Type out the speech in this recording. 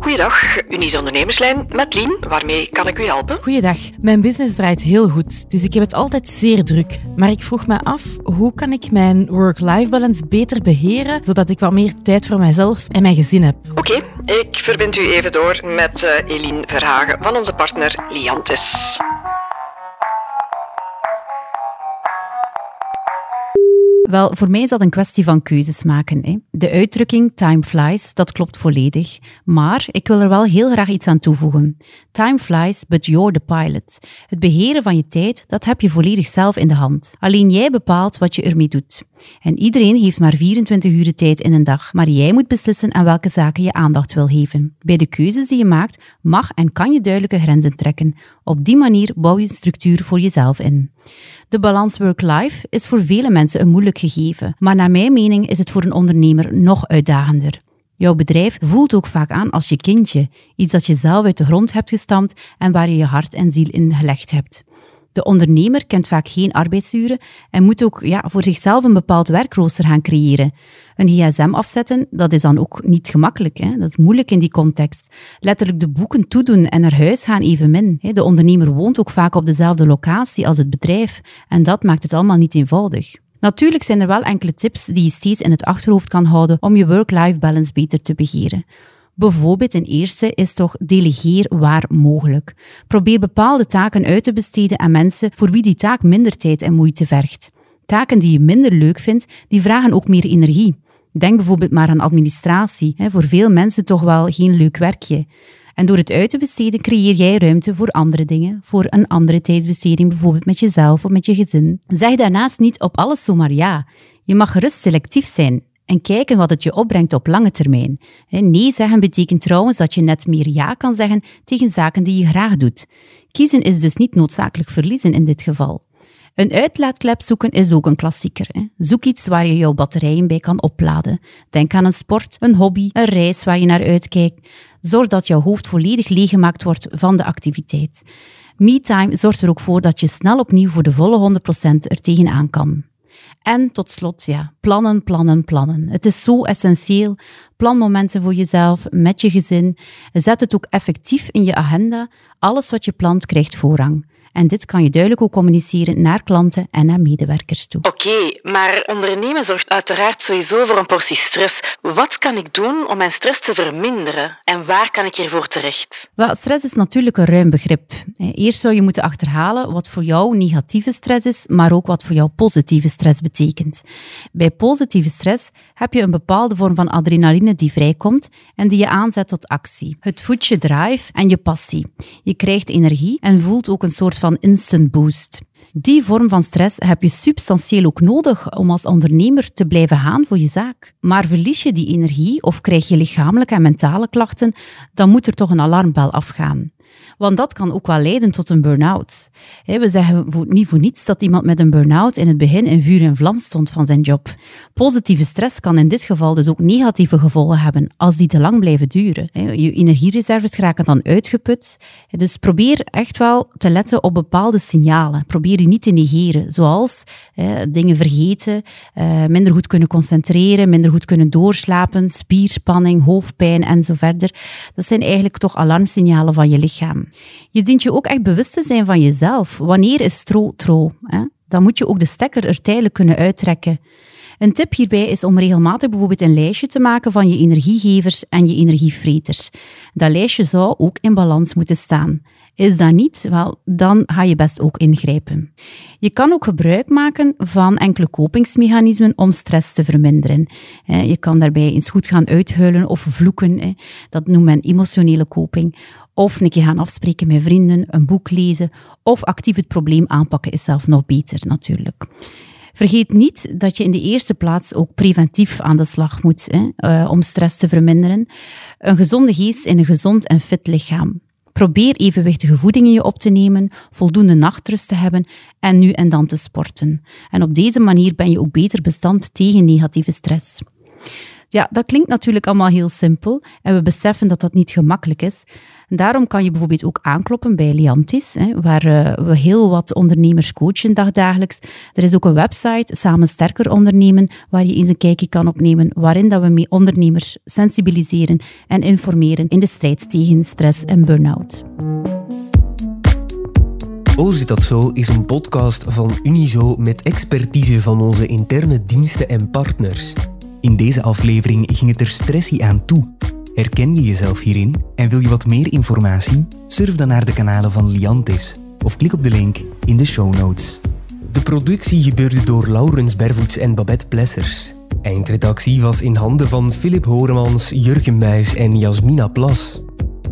Goeiedag, Unies Ondernemerslijn met Lien. Waarmee kan ik u helpen? Goeiedag, mijn business draait heel goed, dus ik heb het altijd zeer druk. Maar ik vroeg me af, hoe kan ik mijn work-life balance beter beheren, zodat ik wat meer tijd voor mijzelf en mijn gezin heb? Oké, ik verbind u even door met eh Eline Verhagen van onze partner Liantis. Wel, voor mij is dat een kwestie van keuzes maken. Hè. De uitdrukking time flies, dat klopt volledig. Maar ik wil er wel heel graag iets aan toevoegen. Time flies, but you're the pilot. Het beheren van je tijd, dat heb je volledig zelf in de hand. Alleen jij bepaalt wat je ermee doet. En iedereen heeft maar 24 uur tijd in een dag, maar jij moet beslissen aan welke zaken je aandacht wil geven. Bij de keuzes die je maakt, mag en kan je duidelijke grenzen trekken. Op die manier bouw je een structuur voor jezelf in. De balans work-life is voor vele mensen een gegeven, maar naar mijn mening is het voor een ondernemer nog uitdagender. Jouw bedrijf voelt ook vaak aan als je kindje, iets dat je zelf uit de grond hebt gestampt en waar je je hart en ziel in gelegd hebt. De ondernemer kent vaak geen arbeidsuren en moet ook ja, voor zichzelf een bepaald werkrooster gaan creëren. Een gsm afzetten, dat is dan ook niet gemakkelijk. Hè? Dat is moeilijk in die context. Letterlijk de boeken toedoen en naar huis gaan evenmin. De ondernemer woont ook vaak op dezelfde locatie als het bedrijf en dat maakt het allemaal niet eenvoudig. Natuurlijk zijn er wel enkele tips die je steeds in het achterhoofd kan houden om je work-life balance beter te beheren. Bijvoorbeeld een eerste is toch delegeer waar mogelijk. Probeer bepaalde taken uit te besteden aan mensen voor wie die taak minder tijd en moeite vergt. Taken die je minder leuk vindt, die vragen ook meer energie. Denk bijvoorbeeld maar aan administratie, voor veel mensen toch wel geen leuk werkje. En door het uit te besteden creëer jij ruimte voor andere dingen, voor een andere tijdsbesteding, bijvoorbeeld met jezelf of met je gezin. Zeg daarnaast niet op alles zomaar ja. Je mag gerust selectief zijn en kijken wat het je opbrengt op lange termijn. Nee zeggen betekent trouwens dat je net meer ja kan zeggen tegen zaken die je graag doet. Kiezen is dus niet noodzakelijk verliezen in dit geval. Een uitlaatklep zoeken is ook een klassieker. Hè? Zoek iets waar je jouw batterijen bij kan opladen. Denk aan een sport, een hobby, een reis waar je naar uitkijkt. Zorg dat jouw hoofd volledig leeggemaakt wordt van de activiteit. MeTime zorgt er ook voor dat je snel opnieuw voor de volle 100% er tegenaan kan. En tot slot, ja, plannen, plannen, plannen. Het is zo essentieel. Plan momenten voor jezelf, met je gezin. Zet het ook effectief in je agenda. Alles wat je plant krijgt voorrang. En dit kan je duidelijk ook communiceren naar klanten en naar medewerkers toe. Oké, maar ondernemen zorgt uiteraard sowieso voor een portie stress. Wat kan ik doen om mijn stress te verminderen? En waar kan ik hiervoor terecht? Wel, stress is natuurlijk een ruim begrip. Eerst zou je moeten achterhalen wat voor jou negatieve stress is, maar ook wat voor jou positieve stress betekent. Bij positieve stress heb je een bepaalde vorm van adrenaline die vrijkomt en die je aanzet tot actie. Het voedt je drive en je passie. Je krijgt energie en voelt ook een soort van instant boost. Die vorm van stress heb je substantieel ook nodig om als ondernemer te blijven gaan voor je zaak. Maar verlies je die energie of krijg je lichamelijke en mentale klachten, dan moet er toch een alarmbel afgaan. Want dat kan ook wel leiden tot een burn-out. We zeggen niet voor niets dat iemand met een burn-out in het begin in vuur en vlam stond van zijn job. Positieve stress kan in dit geval dus ook negatieve gevolgen hebben als die te lang blijven duren. Je energiereserves raken dan uitgeput. Dus probeer echt wel te letten op bepaalde signalen. Probeer die niet te negeren, zoals dingen vergeten, eh, minder goed kunnen concentreren, minder goed kunnen doorslapen, spierspanning, hoofdpijn en zo verder. Dat zijn eigenlijk toch alarmsignalen van je lichaam. Je dient je ook echt bewust te zijn van jezelf. Wanneer is tro tro? Hè? Dan moet je ook de stekker er tijdelijk kunnen uittrekken. Een tip hierbij is om regelmatig bijvoorbeeld een lijstje te maken van je energiegevers en je energievreters. Dat lijstje zou ook in balans moeten staan. Is dat niet, wel, dan ga je best ook ingrijpen. Je kan ook gebruik maken van enkele kopingsmechanismen om stress te verminderen. Je kan daarbij eens goed gaan uithuilen of vloeken. Dat noemt men emotionele koping. Of een keer gaan afspreken met vrienden, een boek lezen. Of actief het probleem aanpakken is zelf nog beter natuurlijk. Vergeet niet dat je in de eerste plaats ook preventief aan de slag moet uh, om stress te verminderen. Een gezonde geest in een gezond en fit lichaam. Probeer evenwichtige voeding in je op te nemen, voldoende nachtrust te hebben en nu en dan te sporten. En op deze manier ben je ook beter bestand tegen negatieve stress. Ja, dat klinkt natuurlijk allemaal heel simpel en we beseffen dat dat niet gemakkelijk is. Daarom kan je bijvoorbeeld ook aankloppen bij Liantis, waar uh, we heel wat ondernemers coachen dagdagelijks. Er is ook een website, Samen Sterker Ondernemen, waar je eens een kijkje kan opnemen, waarin dat we mee ondernemers sensibiliseren en informeren in de strijd tegen stress en burn-out. Oh zit dat zo is een podcast van Unizo met expertise van onze interne diensten en partners. In deze aflevering ging het er stressie aan toe. Herken je jezelf hierin en wil je wat meer informatie? Surf dan naar de kanalen van Liantis of klik op de link in de show notes. De productie gebeurde door Laurens Bervoets en Babette Plessers. Eindredactie was in handen van Philip Horemans, Jurgen Muis en Jasmina Plas.